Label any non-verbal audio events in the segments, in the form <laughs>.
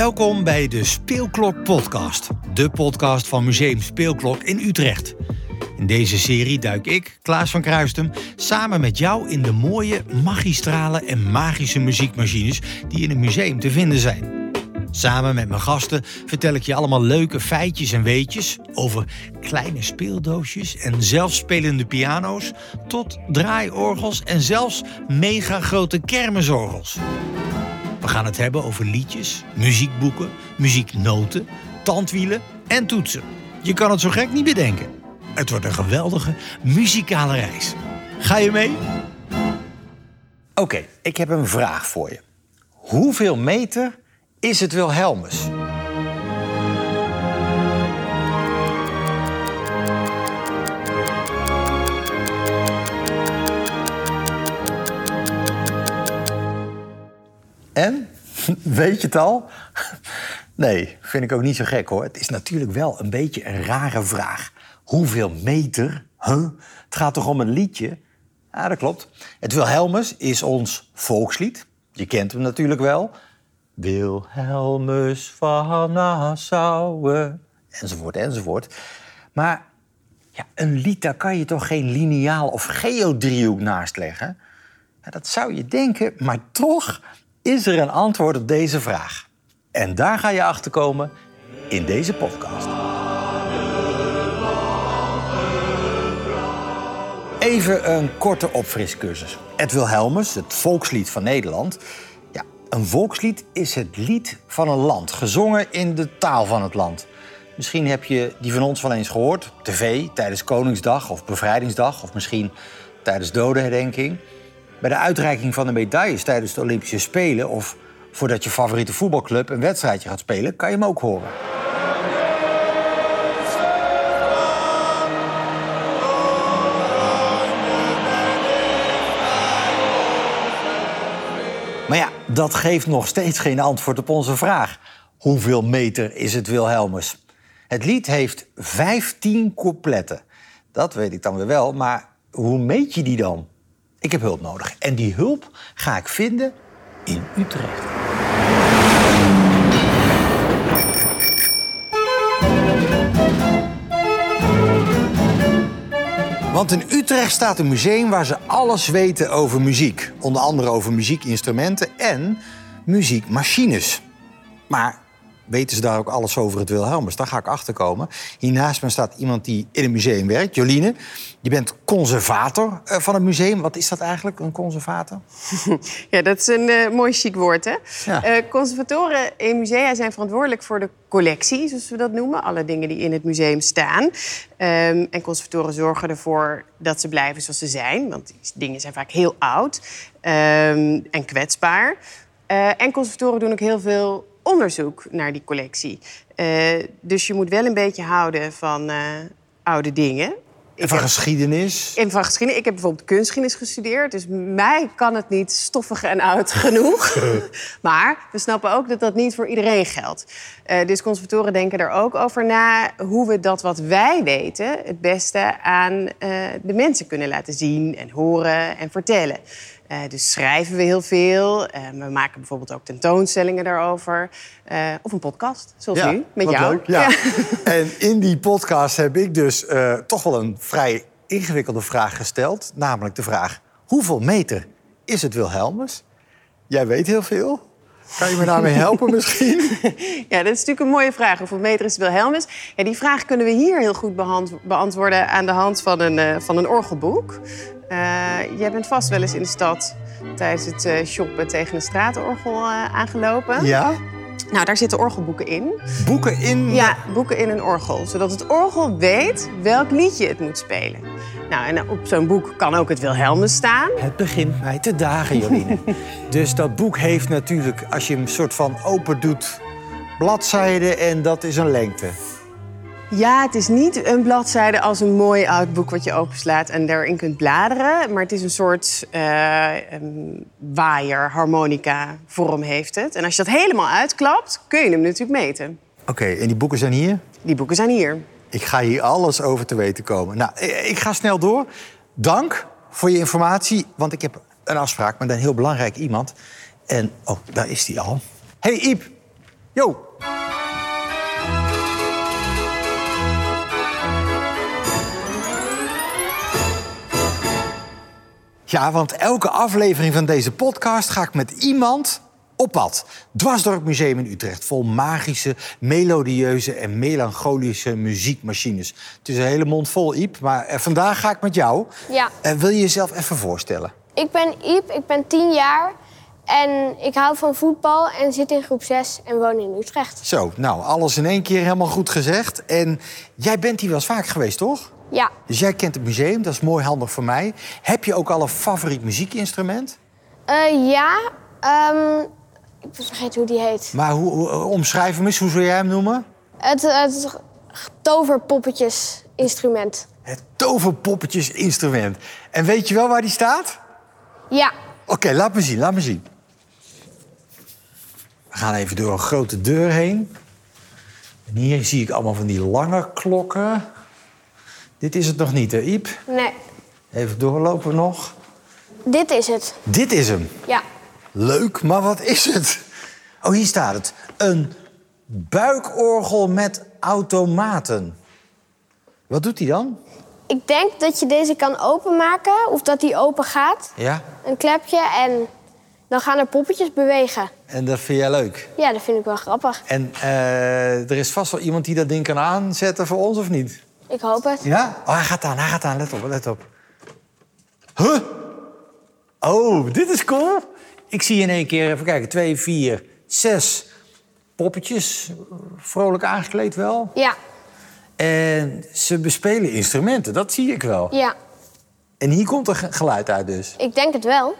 Welkom bij de Speelklok Podcast, de podcast van Museum Speelklok in Utrecht. In deze serie duik ik, Klaas van Kruistem, samen met jou in de mooie, magistrale en magische muziekmachines die in het museum te vinden zijn. Samen met mijn gasten vertel ik je allemaal leuke feitjes en weetjes over kleine speeldoosjes en zelfspelende piano's tot draaiorgels en zelfs mega grote kermisorgels. We gaan het hebben over liedjes, muziekboeken, muzieknoten, tandwielen en toetsen. Je kan het zo gek niet bedenken. Het wordt een geweldige muzikale reis. Ga je mee? Oké, ik heb een vraag voor je. Hoeveel meter is het Wilhelmus? <laughs> Weet je het al? <laughs> Nee, vind ik ook niet zo gek hoor. Het is natuurlijk wel een beetje een rare vraag. Hoeveel meter? Het gaat toch om een liedje? Ja, dat klopt. Het Wilhelmus is ons volkslied. Je kent hem natuurlijk wel. Wilhelmus van Nassau. Enzovoort, enzovoort. Maar ja, een lied, daar kan je toch geen lineaal of geodriehoek naast leggen? Dat zou je denken, maar toch is er een antwoord op deze vraag. En daar ga je achter komen in deze podcast. Even een korte opfriscursus. Het Wilhelmus, het volkslied van Nederland. Ja, een volkslied is het lied van een land, gezongen in de taal van het land. Misschien heb je die van ons wel eens gehoord tv tijdens Koningsdag of Bevrijdingsdag of misschien tijdens dodenherdenking. Bij de uitreiking van de medailles tijdens de Olympische Spelen of voordat je favoriete voetbalclub een wedstrijdje gaat spelen, kan je hem ook horen. Maar ja, dat geeft nog steeds geen antwoord op onze vraag. Hoeveel meter is het Wilhelmus? Het lied heeft 15 coupletten. Dat weet ik dan weer wel, maar hoe meet je die dan? Ik heb hulp nodig. En die hulp ga ik vinden in Utrecht. Want in Utrecht staat een museum waar ze alles weten over muziek. Onder andere over muziekinstrumenten en muziekmachines. Maar weten ze daar ook alles over het Wilhelmus? Daar ga ik achter komen. Hier naast me staat iemand die in een museum werkt, Joline. Je bent conservator eh, van het museum. Wat is dat eigenlijk, een conservator? <laughs> Ja, dat is een eh, mooi chic woord, hè? Ja. Eh, conservatoren in musea zijn verantwoordelijk voor de collectie, zoals we dat noemen. Alle dingen die in het museum staan. Ehm, en conservatoren zorgen ervoor dat ze blijven zoals ze zijn. Want die dingen zijn vaak heel oud ehm, en kwetsbaar. En conservatoren doen ook heel veel onderzoek naar die collectie. Eh, dus je moet wel een beetje houden van eh, oude dingen. En van geschiedenis. En van geschiedenis. Ik heb bijvoorbeeld kunstgeschiedenis gestudeerd. Dus mij kan het niet stoffig en oud <laughs> genoeg. maar we snappen ook dat dat niet voor iedereen geldt. Eh, dus conservatoren denken er ook over na... hoe we dat wat wij weten het beste aan de mensen kunnen laten zien... en horen en vertellen. Eh, dus schrijven we heel veel. Eh, we maken bijvoorbeeld ook tentoonstellingen daarover. Eh, of een podcast, zoals nu, met wat jou. leuk. Ja. <laughs> En in die podcast heb ik dus toch wel een vrij ingewikkelde vraag gesteld. Namelijk de vraag, hoeveel meter is het Wilhelmus? Jij weet heel veel. Kan je me daarmee helpen <laughs> misschien? Ja, dat is natuurlijk een mooie vraag. Hoeveel meter is Wilhelmus? Ja, die vraag kunnen we hier heel goed beantwoorden aan de hand van een, eh, van een orgelboek. Eh, jij bent vast wel eens in de stad tijdens het eh, shoppen tegen een straatorgel aangelopen. Ja? Nou, daar zitten orgelboeken in. Boeken in... Ja, boeken in een orgel. Zodat het orgel weet welk liedje het moet spelen. Nou, en op zo'n boek kan ook het Wilhelmus staan. Het begint mij te dagen, Joline. <laughs> dus dat boek heeft natuurlijk, als je hem soort van open doet, bladzijden en dat is een lengte. Ja, het is niet een bladzijde als een mooi oud boek wat je openslaat en daarin kunt bladeren. Maar het is een soort eh, een waaier, harmonica vorm heeft het. En als je dat helemaal uitklapt, kun je hem natuurlijk meten. Oké, en die boeken zijn hier? Die boeken zijn hier. Ik ga hier alles over te weten komen. Nou, ik ga snel door. Dank voor je informatie, want ik heb een afspraak met een heel belangrijk iemand. En, oh, daar is die al. Hey Iep, Yo! Ja, want elke aflevering van deze podcast ga ik met iemand op pad. Dwarsdorp Museum in Utrecht, vol magische, melodieuze en melancholische muziekmachines. Het is een hele mond vol, Iep, maar eh, vandaag ga ik met jou. Ja. Eh, wil je jezelf even voorstellen? Ik ben Iep, ik ben 10 jaar en ik hou van voetbal en zit in groep 6 en woon in Utrecht. Zo, nou, alles in één keer helemaal goed gezegd. En jij bent hier wel eens vaak geweest, toch? Ja, Dus jij kent het museum, dat is mooi handig voor mij. Heb je ook al een favoriet muziekinstrument? Eh, ja, ehm, ik ben vergeten hoe die heet. Maar hoe, hoe- omschrijf hem eens, hoe zou jij hem noemen? Het, het toverpoppetjes instrument. Het toverpoppetjesinstrument. En weet je wel waar die staat? Ja, Oké, laat me zien, laat me zien. We gaan even door een grote deur heen. En hier zie ik allemaal van die lange klokken. Dit is het nog niet, hè, Iep? nee, Even doorlopen nog. dit is het. Dit is hem. Ja, Leuk, maar wat is het? Oh, hier staat het. Een buikorgel met automaten. Wat doet hij dan? ik denk dat je deze kan openmaken of dat die open gaat. Ja, Een klepje en dan gaan er poppetjes bewegen. en dat vind jij leuk. Ja, dat vind ik wel grappig. En eh, er is vast wel iemand die dat ding kan aanzetten voor ons, of niet? Ik hoop het. Ja? Oh, hij gaat aan, hij gaat aan. Let op, let op. Huh? Oh, dit is cool. Ik zie in één keer, even kijken, twee, vier, zes poppetjes. Vrolijk aangekleed wel. Ja, En ze bespelen instrumenten, dat zie ik wel. ja, En hier komt er ge- geluid uit dus. ik denk het wel.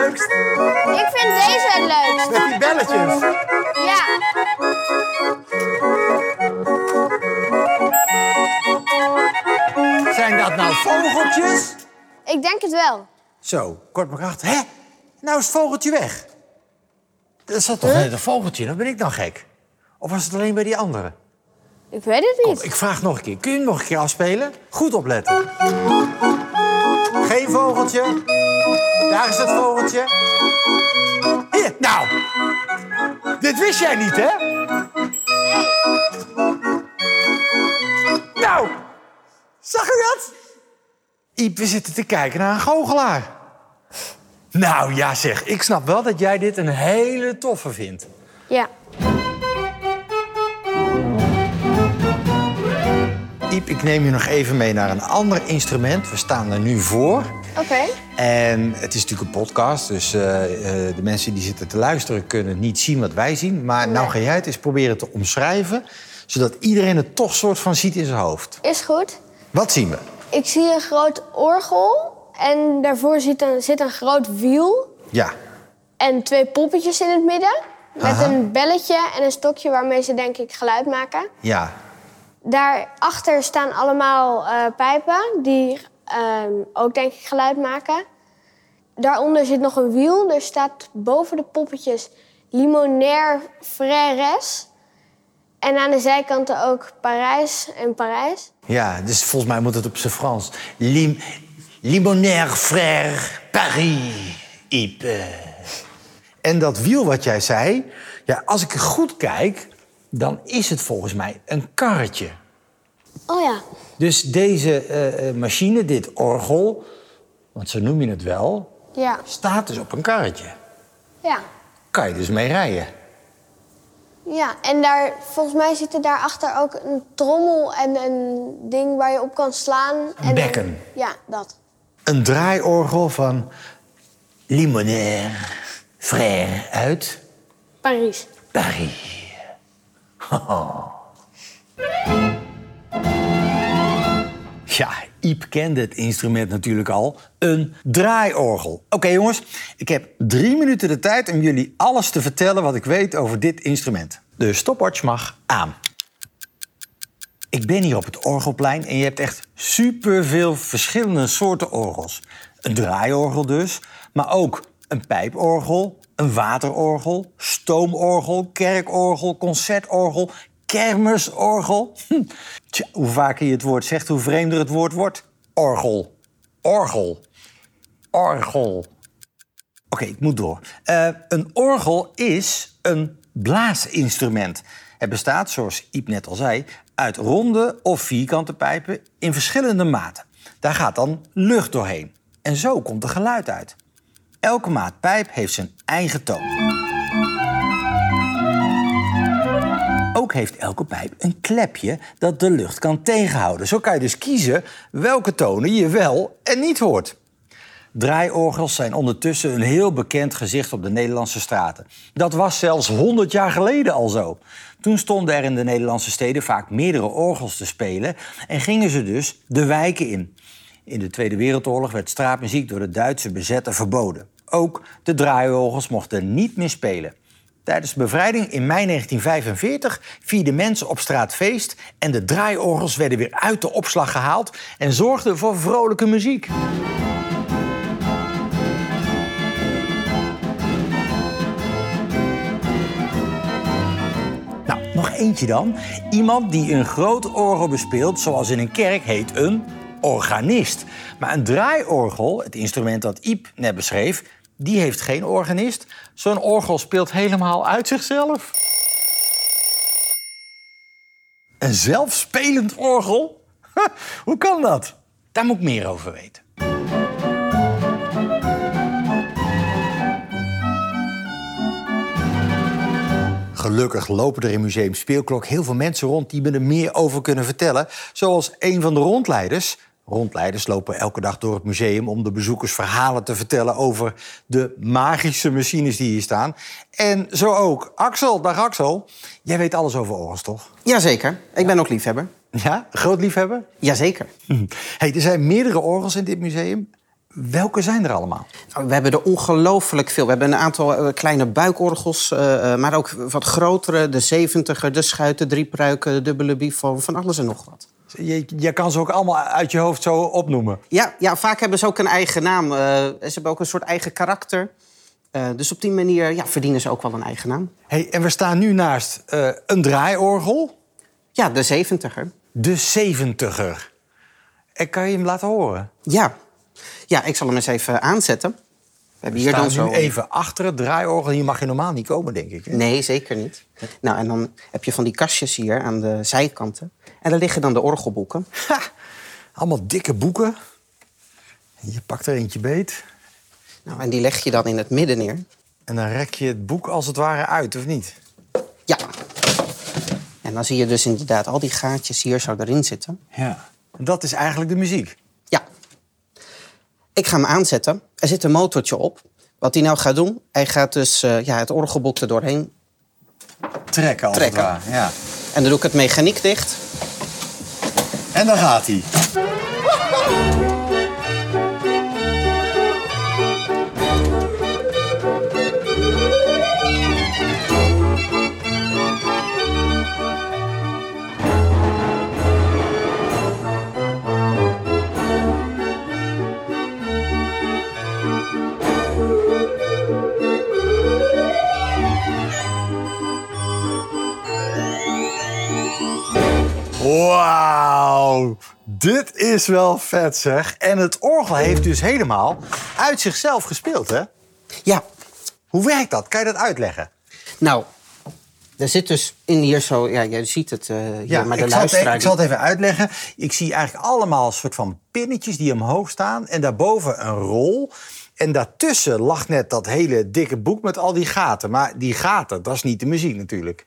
Leukst? Ik vind deze het leukst. Met die belletjes. Ja, Zijn dat nou vogeltjes? ik denk het wel. Zo, kort maar krachtig. Hé, nou is het vogeltje weg. Dat zat toch net een vogeltje? Dan ben ik dan gek. Of was het alleen bij die andere? Ik weet het niet. Ik vraag nog een keer. Kun je hem nog een keer afspelen? Goed opletten. Geen vogeltje. Daar is het vogeltje. Hier, nou. Dit wist jij niet, hè? Nou, zag u dat? Iep, we zitten te kijken naar een goochelaar. Nou ja zeg, ik snap wel dat jij dit een hele toffe vindt. Ja, Iep, ik neem je nog even mee naar een ander instrument. We staan er nu voor. oké. En het is natuurlijk een podcast, dus eh, eh, de mensen die zitten te luisteren kunnen niet zien wat wij zien. Maar nou ga jij het eens proberen te omschrijven, zodat iedereen het toch soort van ziet in zijn hoofd. Is goed. Wat zien we? Ik zie een groot orgel en daarvoor zit een, zit een groot wiel Ja, en twee poppetjes in het midden. Met Aha. een belletje en een stokje waarmee ze denk ik geluid maken. ja, Daarachter staan allemaal eh, pijpen die ehm, ook denk ik geluid maken. Daaronder zit nog een wiel. Er staat boven de poppetjes Limonaire Frères. En aan de zijkanten ook Parijs en Parijs. ja. Dus volgens mij moet het op zijn Frans. Lim Limonaire Frère Paris. En dat wiel wat jij zei, ja, als ik goed kijk, dan is het volgens mij een karretje. Oh ja, Dus deze eh, eh, machine, dit orgel, want zo noem je het wel, ja, staat dus op een karretje. ja. Kan je dus mee rijden. Ja, en daar, volgens mij zit er daarachter ook een trommel en een ding waar je op kan slaan. En bekken. ja, dat. Een draaiorgel van Limonaire Frère uit Parijs. Paris. <laughs> Ja, Iep kende het instrument natuurlijk al. Een draaiorgel. Oké jongens, ik heb drie minuten de tijd om jullie alles te vertellen wat ik weet over dit instrument. De stopwatch mag aan. Ik ben hier op het orgelplein en je hebt echt superveel verschillende soorten orgels. Een draaiorgel dus, maar ook een pijporgel, een waterorgel, stoomorgel, kerkorgel, concertorgel, kermisorgel. Hm. Tja, hoe vaker je het woord zegt, hoe vreemder het woord wordt. Orgel. Orgel. Orgel. Oké, ik moet door. Uh, een orgel is een blaasinstrument. Het bestaat, zoals Iep net al zei, uit ronde of vierkante pijpen in verschillende maten. Daar gaat dan lucht doorheen. En zo komt er geluid uit. Elke maat pijp heeft zijn eigen toon. Ook heeft elke pijp een klepje dat de lucht kan tegenhouden. Zo kan je dus kiezen welke tonen je wel en niet hoort. Draaiorgels zijn ondertussen een heel bekend gezicht op de Nederlandse straten. Dat was zelfs 100 jaar geleden al zo. Toen stonden er in de Nederlandse steden vaak meerdere orgels te spelen en gingen ze dus de wijken in. In de Tweede Wereldoorlog werd straatmuziek door de Duitse bezetter verboden. Ook de draaiorgels mochten niet meer spelen. Tijdens de bevrijding in mei 1945 vierden mensen op straat feest en de draaiorgels werden weer uit de opslag gehaald en zorgden voor vrolijke muziek. Nou, nog eentje dan. Iemand die een groot orgel bespeelt, zoals in een kerk, heet een organist. Maar een draaiorgel, het instrument dat Iep net beschreef, die heeft geen organist. Zo'n orgel speelt helemaal uit zichzelf. Een zelfspelend orgel? <laughs> Hoe kan dat? Daar moet ik meer over weten. Gelukkig lopen er in Museum Speelklok heel veel mensen rond die me er meer over kunnen vertellen. Zoals een van de rondleiders, Rondleiders lopen elke dag door het museum om de bezoekers verhalen te vertellen over de magische machines die hier staan. En zo ook Axel. Dag Axel. Jij weet alles over orgels, toch? Jazeker. Ik ben ook liefhebber. Ja? Groot liefhebber? Jazeker. Hey, er zijn meerdere orgels in dit museum. Welke zijn er allemaal? Nou, we hebben er ongelooflijk veel. We hebben een aantal eh, kleine buikorgels, uh, maar ook wat grotere. De zeventiger, de schuiten, drie pruiken, de dubbele bifo, van alles en nog wat. Je, je, kan ze ook allemaal uit je hoofd zo opnoemen. Ja, ja vaak hebben ze ook een eigen naam. Uh, ze hebben ook een soort eigen karakter. Uh, dus op die manier ja, verdienen ze ook wel een eigen naam. Hey, en we staan nu naast uh, een draaiorgel. Ja, de zeventiger. De zeventiger. En kan je hem laten horen? Ja. Ja, ik zal hem eens even aanzetten. We hebben hier dan zo... nu even achter het draaiorgel. Hier mag je normaal niet komen, denk ik. Hè? Nee, zeker niet. Nou, en dan heb je van die kastjes hier aan de zijkanten. En daar liggen dan de orgelboeken. Ha, allemaal dikke boeken. Je pakt er eentje beet. Nou, en die leg je dan in het midden neer. En dan rek je het boek als het ware uit, of niet? Ja. En dan zie je dus inderdaad al die gaatjes hier zo erin zitten. Ja. En dat is eigenlijk de muziek? Ik ga hem aanzetten. Er zit een motortje op. Wat hij nou gaat doen, hij gaat dus uh, ja, het orgelboek er doorheen trekken. Als trekken. Het ware. Ja. En dan doe ik het mechaniek dicht. En dan gaat hij. Dit is wel vet zeg. En het orgel heeft dus helemaal uit zichzelf gespeeld, hè? Ja. Hoe werkt dat? Kan je dat uitleggen? Nou, er zit dus in hier zo, ja, je ziet het uh, hier, ja, maar de ik luisteraar... Zal het, ik zal het even uitleggen. Ik zie eigenlijk allemaal soort van pinnetjes die omhoog staan... en daarboven een rol. En daartussen lag net dat hele dikke boek met al die gaten. Maar die gaten, dat is niet de muziek natuurlijk.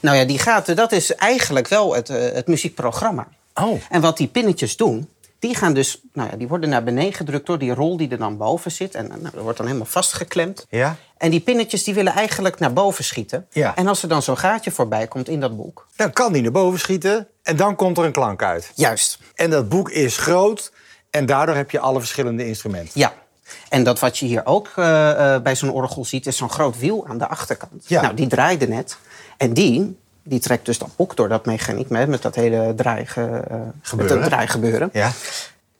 Nou ja, die gaten, dat is eigenlijk wel het, uh, het muziekprogramma. Oh. En wat die pinnetjes doen, die gaan dus, nou ja, die worden naar beneden gedrukt door die rol die er dan boven zit. En nou, dat wordt dan helemaal vastgeklemd. Ja. En die pinnetjes die willen eigenlijk naar boven schieten. Ja. En als er dan zo'n gaatje voorbij komt in dat boek. Dan kan die naar boven schieten en dan komt er een klank uit. Juist. En dat boek is groot en daardoor heb je alle verschillende instrumenten. Ja. En dat wat je hier ook uh, uh, bij zo'n orgel ziet, is zo'n groot wiel aan de achterkant. Ja. Nou, die draaide net. En die, die trekt dus dat boek door dat mechaniek met, dat hele draaige, uh, gebeuren. Met draaigebeuren. Ja.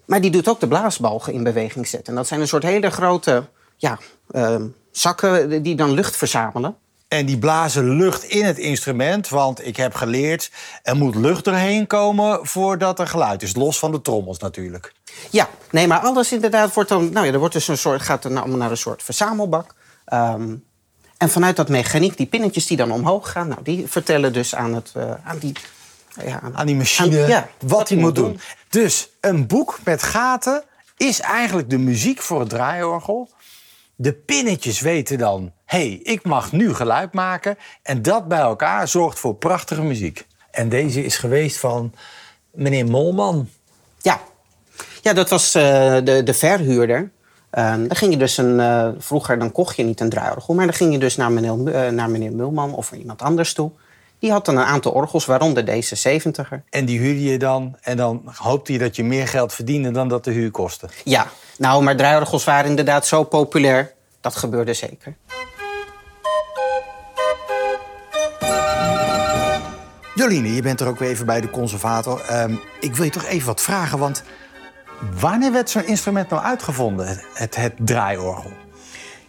Maar die doet ook de blaasbalgen in beweging zetten. En dat zijn een soort hele grote ja, ehm, zakken die dan lucht verzamelen. En die blazen lucht in het instrument, want ik heb geleerd... er moet lucht doorheen komen voordat er geluid is. Los van de trommels natuurlijk. Ja, nee, maar alles inderdaad wordt dan... Nou ja, er wordt dus een soort, gaat er allemaal naar een soort verzamelbak. Ehm, en vanuit dat mechaniek, die pinnetjes die dan omhoog gaan... Nou, die vertellen dus aan, het, eh, aan die... Ja, Aan die machine aan- ja, wat hij moet doen. Dus een boek met gaten is eigenlijk de muziek voor het draaiorgel. De pinnetjes weten dan, hé, hey, ik mag nu geluid maken. En dat bij elkaar zorgt voor prachtige muziek. En deze is geweest van meneer Molman. Ja, ja dat was eh, de, de verhuurder. Ehm, dan ging je dus een, eh, vroeger dan kocht je niet een draaiorgel, maar dan ging je dus naar meneer, eh, naar meneer Mulman of iemand anders toe. Die had dan een aantal orgels, waaronder deze 70er. En die huurde je dan. En dan hoopte je dat je meer geld verdiende dan dat de huur kostte. Ja, nou, maar draaiorgels waren inderdaad zo populair. Dat gebeurde zeker. Jolien, je bent er ook weer even bij de conservator. Ehm, ik wil je toch even wat vragen, want wanneer werd zo'n instrument nou uitgevonden, het, het, het draaiorgel?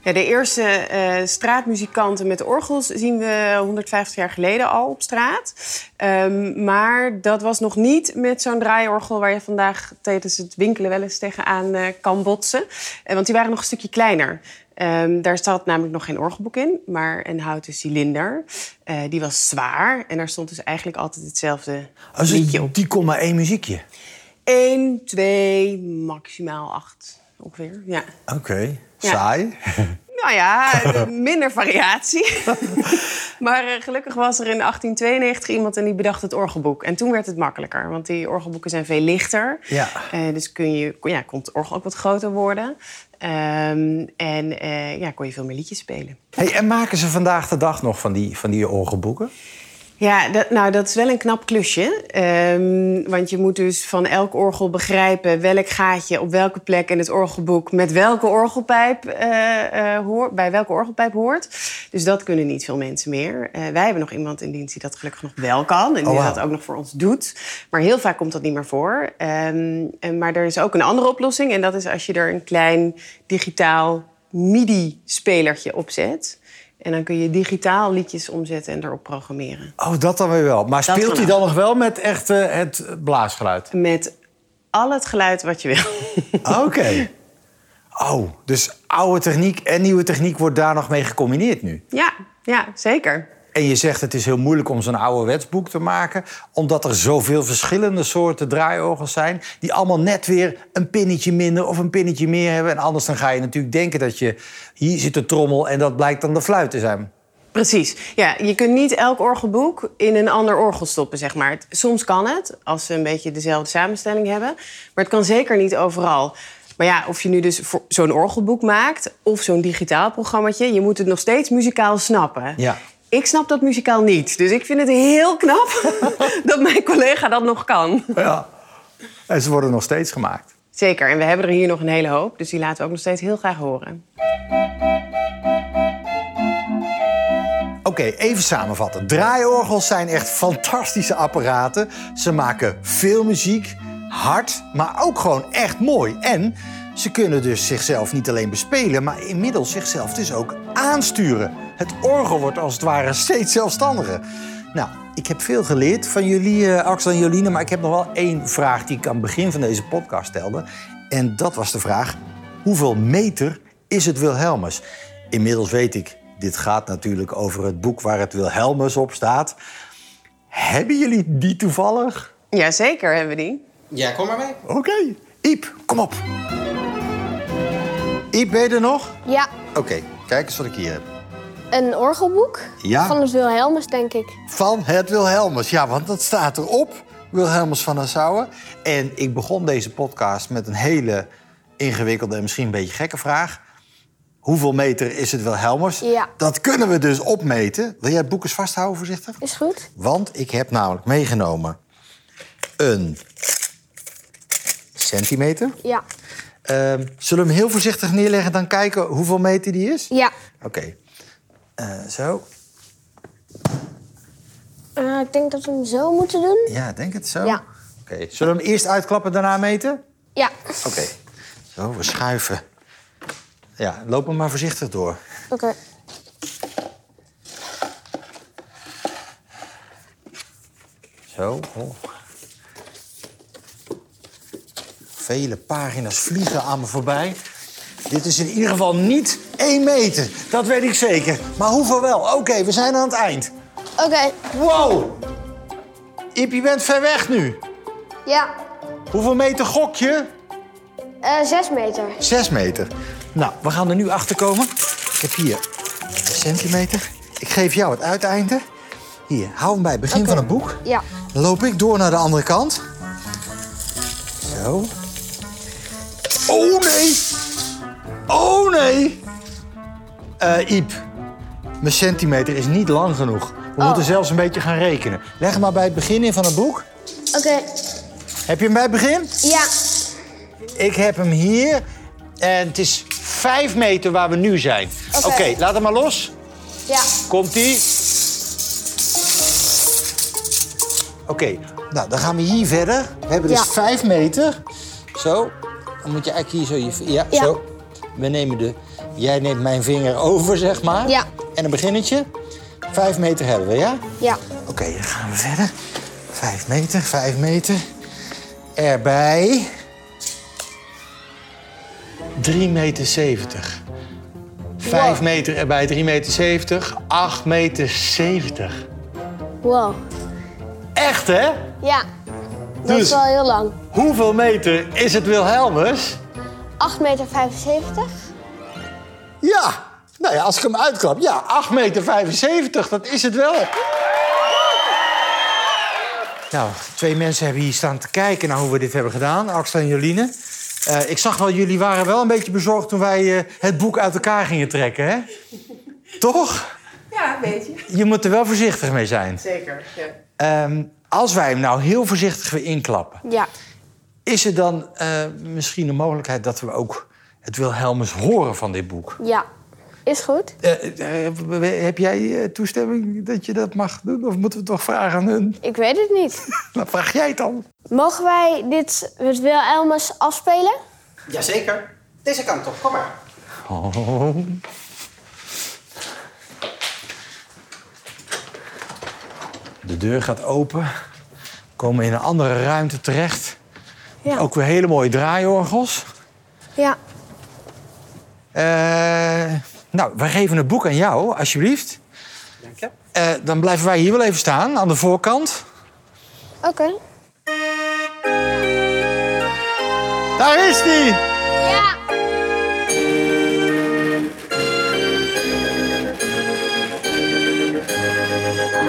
Ja, de eerste eh, straatmuzikanten met orgels zien we 150 jaar geleden al op straat. Ehm, maar dat was nog niet met zo'n draaiorgel waar je vandaag tijdens het winkelen wel eens tegenaan eh, kan botsen. Eh, want die waren nog een stukje kleiner. Ehm, daar zat namelijk nog geen orgelboek in, maar een houten cilinder. Die was zwaar en daar stond dus eigenlijk altijd hetzelfde Als liedje op. die kon maar één muziekje. 1, 2, maximaal 8 ongeveer. Ja. Oké, saai. Nou ja, minder variatie. <laughs> maar eh, gelukkig was er in 1892 iemand en die bedacht het orgelboek. En toen werd het makkelijker, want die orgelboeken zijn veel lichter. Ja. Eh, dus kun je, ja, kon het orgel ook wat groter worden. Ehm, en eh, ja, kon je veel meer liedjes spelen. Hey, en maken ze vandaag de dag nog van die, van die orgelboeken? Ja, dat, nou, dat is wel een knap klusje. Ehm, want je moet dus van elk orgel begrijpen welk gaatje op welke plek in het orgelboek met welke orgelpijp eh, eh, hoort, bij welke orgelpijp hoort. Dus dat kunnen niet veel mensen meer. Eh, wij hebben nog iemand in dienst die dat gelukkig nog wel kan en die Oh, wauw. dat ook nog voor ons doet. Maar heel vaak komt dat niet meer voor. Ehm, en, maar er is ook een andere oplossing en dat is als je er een klein digitaal MIDI-spelertje op zet. En dan kun je digitaal liedjes omzetten en erop programmeren. Oh, dat dan weer wel. Maar Dat speelt hij dan nog wel met echt eh, het blaasgeluid? Met al het geluid wat je wil. Oké. <laughs> Oh, dus oude techniek en nieuwe techniek wordt daar nog mee gecombineerd nu. ja, ja, zeker. En je zegt het is heel moeilijk om zo'n ouderwetsboek te maken... omdat er zoveel verschillende soorten draaiorgels zijn... die allemaal net weer een pinnetje minder of een pinnetje meer hebben. En anders dan ga je natuurlijk denken dat je... hier zit de trommel en dat blijkt dan de fluit te zijn. Precies. Ja, je kunt niet elk orgelboek in een ander orgel stoppen, zeg maar. Soms kan het, als ze een beetje dezelfde samenstelling hebben. Maar het kan zeker niet overal. Maar ja, of je nu dus zo'n orgelboek maakt... of zo'n digitaal programmaatje... je moet het nog steeds muzikaal snappen. Ja. Ik snap dat muzikaal niet. Dus ik vind het heel knap <laughs> dat mijn collega dat nog kan. Ja. En ze worden nog steeds gemaakt. Zeker. En we hebben er hier nog een hele hoop. Dus die laten we ook nog steeds heel graag horen. Oké, even samenvatten. Draaiorgels zijn echt fantastische apparaten. Ze maken veel muziek, hard, maar ook gewoon echt mooi. En ze kunnen dus zichzelf niet alleen bespelen, maar inmiddels zichzelf dus ook aansturen. Het orgel wordt als het ware steeds zelfstandiger. Nou, ik heb veel geleerd van jullie, eh, Axel en Joline, maar ik heb nog wel één vraag die ik aan het begin van deze podcast stelde. En dat was de vraag: hoeveel meter is het Wilhelmus? Inmiddels weet ik, dit gaat natuurlijk over het boek waar het Wilhelmus op staat. Hebben jullie die toevallig? Jazeker hebben we die. Ja, kom maar mee. Oké. Iep, kom op. Iep, ben je er nog? Ja, Oké, kijk eens wat ik hier heb. Een orgelboek Ja. van het Wilhelmus, denk ik. Van het Wilhelmus. Ja, want dat staat erop. Wilhelmus van Nassau. En ik begon deze podcast met een hele ingewikkelde en misschien een beetje gekke vraag. Hoeveel meter is het Wilhelmus? Ja. Dat kunnen we dus opmeten. Wil jij het boek eens vasthouden voorzichtig? Is goed? Want ik heb namelijk meegenomen een centimeter. Ja. Ehm, zullen we hem heel voorzichtig neerleggen dan kijken hoeveel meter die is? Ja. Oké. Eh, zo. Eh, ik denk dat we hem zo moeten doen. Ja, denk het zo. Ja. Oké. Zullen we hem eerst uitklappen, daarna meten? Ja. Oké. Zo, we schuiven Ja, loop er maar voorzichtig door. Oké. Zo. Oh. Vele pagina's vliegen aan me voorbij. Dit is in ieder geval niet één meter. Dat weet ik zeker. Maar hoeveel wel? Oké, we zijn aan het eind. Oké. Wow! Iep, je bent ver weg nu. Ja. Hoeveel meter gok je? Eh, zes meter. Zes meter. Nou, we gaan er nu achter komen. Ik heb hier een centimeter. Ik geef jou het uiteinde. Hier, hou hem bij het begin van het boek. Ja. Dan loop ik door naar de andere kant. Zo. Eh Iep, mijn centimeter is niet lang genoeg. We moeten zelfs een beetje gaan rekenen. Leg hem maar bij het begin in van het boek. Oké. Heb je hem bij het begin? Ja. Ik heb hem hier. En het is vijf meter waar we nu zijn. Oké, laat hem maar los. Ja. Komt-ie. Oké, nou dan gaan we hier verder. We hebben dus Ja. vijf meter. Zo, dan moet je eigenlijk hier zo... Je, ja, Ja. zo. We nemen de... Jij neemt mijn vinger over, zeg maar. Ja. En een beginnetje. Vijf meter hebben we, ja? Ja. Oké, dan gaan we verder. Vijf meter, vijf meter. Erbij. 3 meter 70. Vijf Wow. meter erbij, 3 meter 70. 8 meter 70. Wow. Echt, hè? Ja. Dat Dus- is wel heel lang. Hoeveel meter is het Wilhelmus? 8 meter 75. Ja. Nou ja, als ik hem uitklap, ja, 8 meter 75, dat is het wel. Nou, twee mensen hebben hier staan te kijken naar hoe we dit hebben gedaan, Axel en Joline. Eh, ik zag wel, jullie waren wel een beetje bezorgd toen wij eh, het boek uit elkaar gingen trekken, hè? Toch? Ja, een beetje. Je moet er wel voorzichtig mee zijn. Zeker. Ja. Ehm, als wij hem nou heel voorzichtig weer inklappen, Ja. is er dan eh, misschien een mogelijkheid dat we ook het Wilhelmus horen van dit boek? Ja. Is goed. Eh, eh, heb jij eh, toestemming dat je dat mag doen? Of moeten we het toch vragen aan hun? Ik weet het niet. <laughs> Nou, vraag jij het dan. Mogen wij dit met Wilhelmus afspelen? Jazeker. Deze kant op, kom maar. Oh. De deur gaat open. We komen in een andere ruimte terecht. Ja. Ook weer hele mooie draaiorgels. Ja. Eh, nou, wij geven het boek aan jou, alsjeblieft. Dank je. Eh, dan blijven wij hier wel even staan, aan de voorkant. Oké. Daar is die! Ja.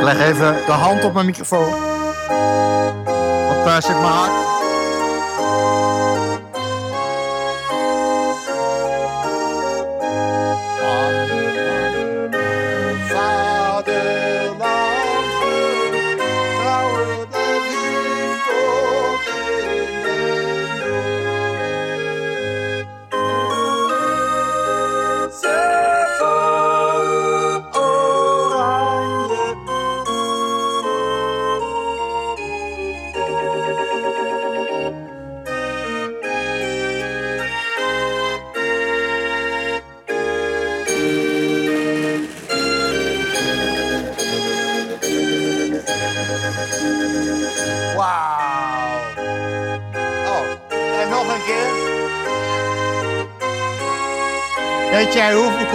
Leg even de hand op mijn microfoon. Uh, zeg maar. Wauw.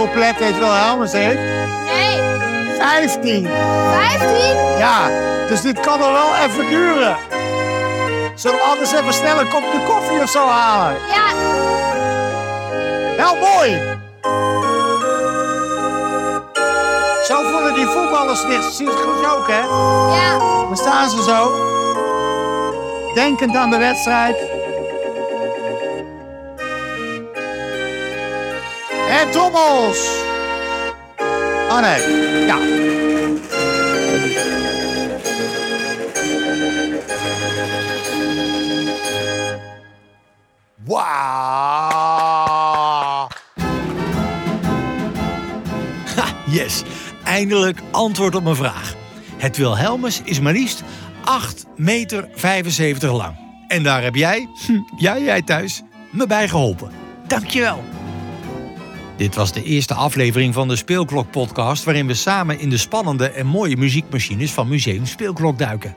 Coupletten het Wilhelmus heeft? Nee. 15. 15? Ja, dus dit kan er wel even duren. Zullen we anders even snel een kopje koffie of zo halen? Ja. Wel mooi. Zo voelen die voetballers zich zich ook, hè? Ja. Dan staan ze zo. Denkend aan de wedstrijd. Trommels. Oh nee, ja. Wauw. Ha, yes, eindelijk antwoord op mijn vraag. Het Wilhelmus is maar liefst 8 meter 75 lang. En daar heb jij, hm, ja jij thuis, me bij geholpen. Dankjewel. Dit was de eerste aflevering van de Speelklok podcast... waarin we samen in de spannende en mooie muziekmachines van Museum Speelklok duiken.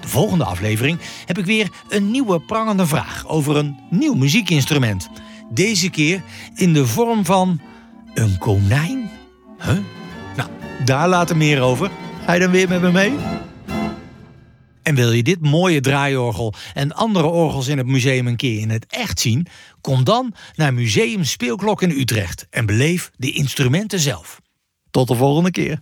De volgende aflevering heb ik weer een nieuwe prangende vraag... over een nieuw muziekinstrument. Deze keer in de vorm van een konijn? Huh? Nou, daar later meer over. Ga je dan weer met me mee? En wil je dit mooie draaiorgel en andere orgels in het museum een keer in het echt zien? Kom dan naar Museum Speelklok in Utrecht en beleef de instrumenten zelf. Tot de volgende keer.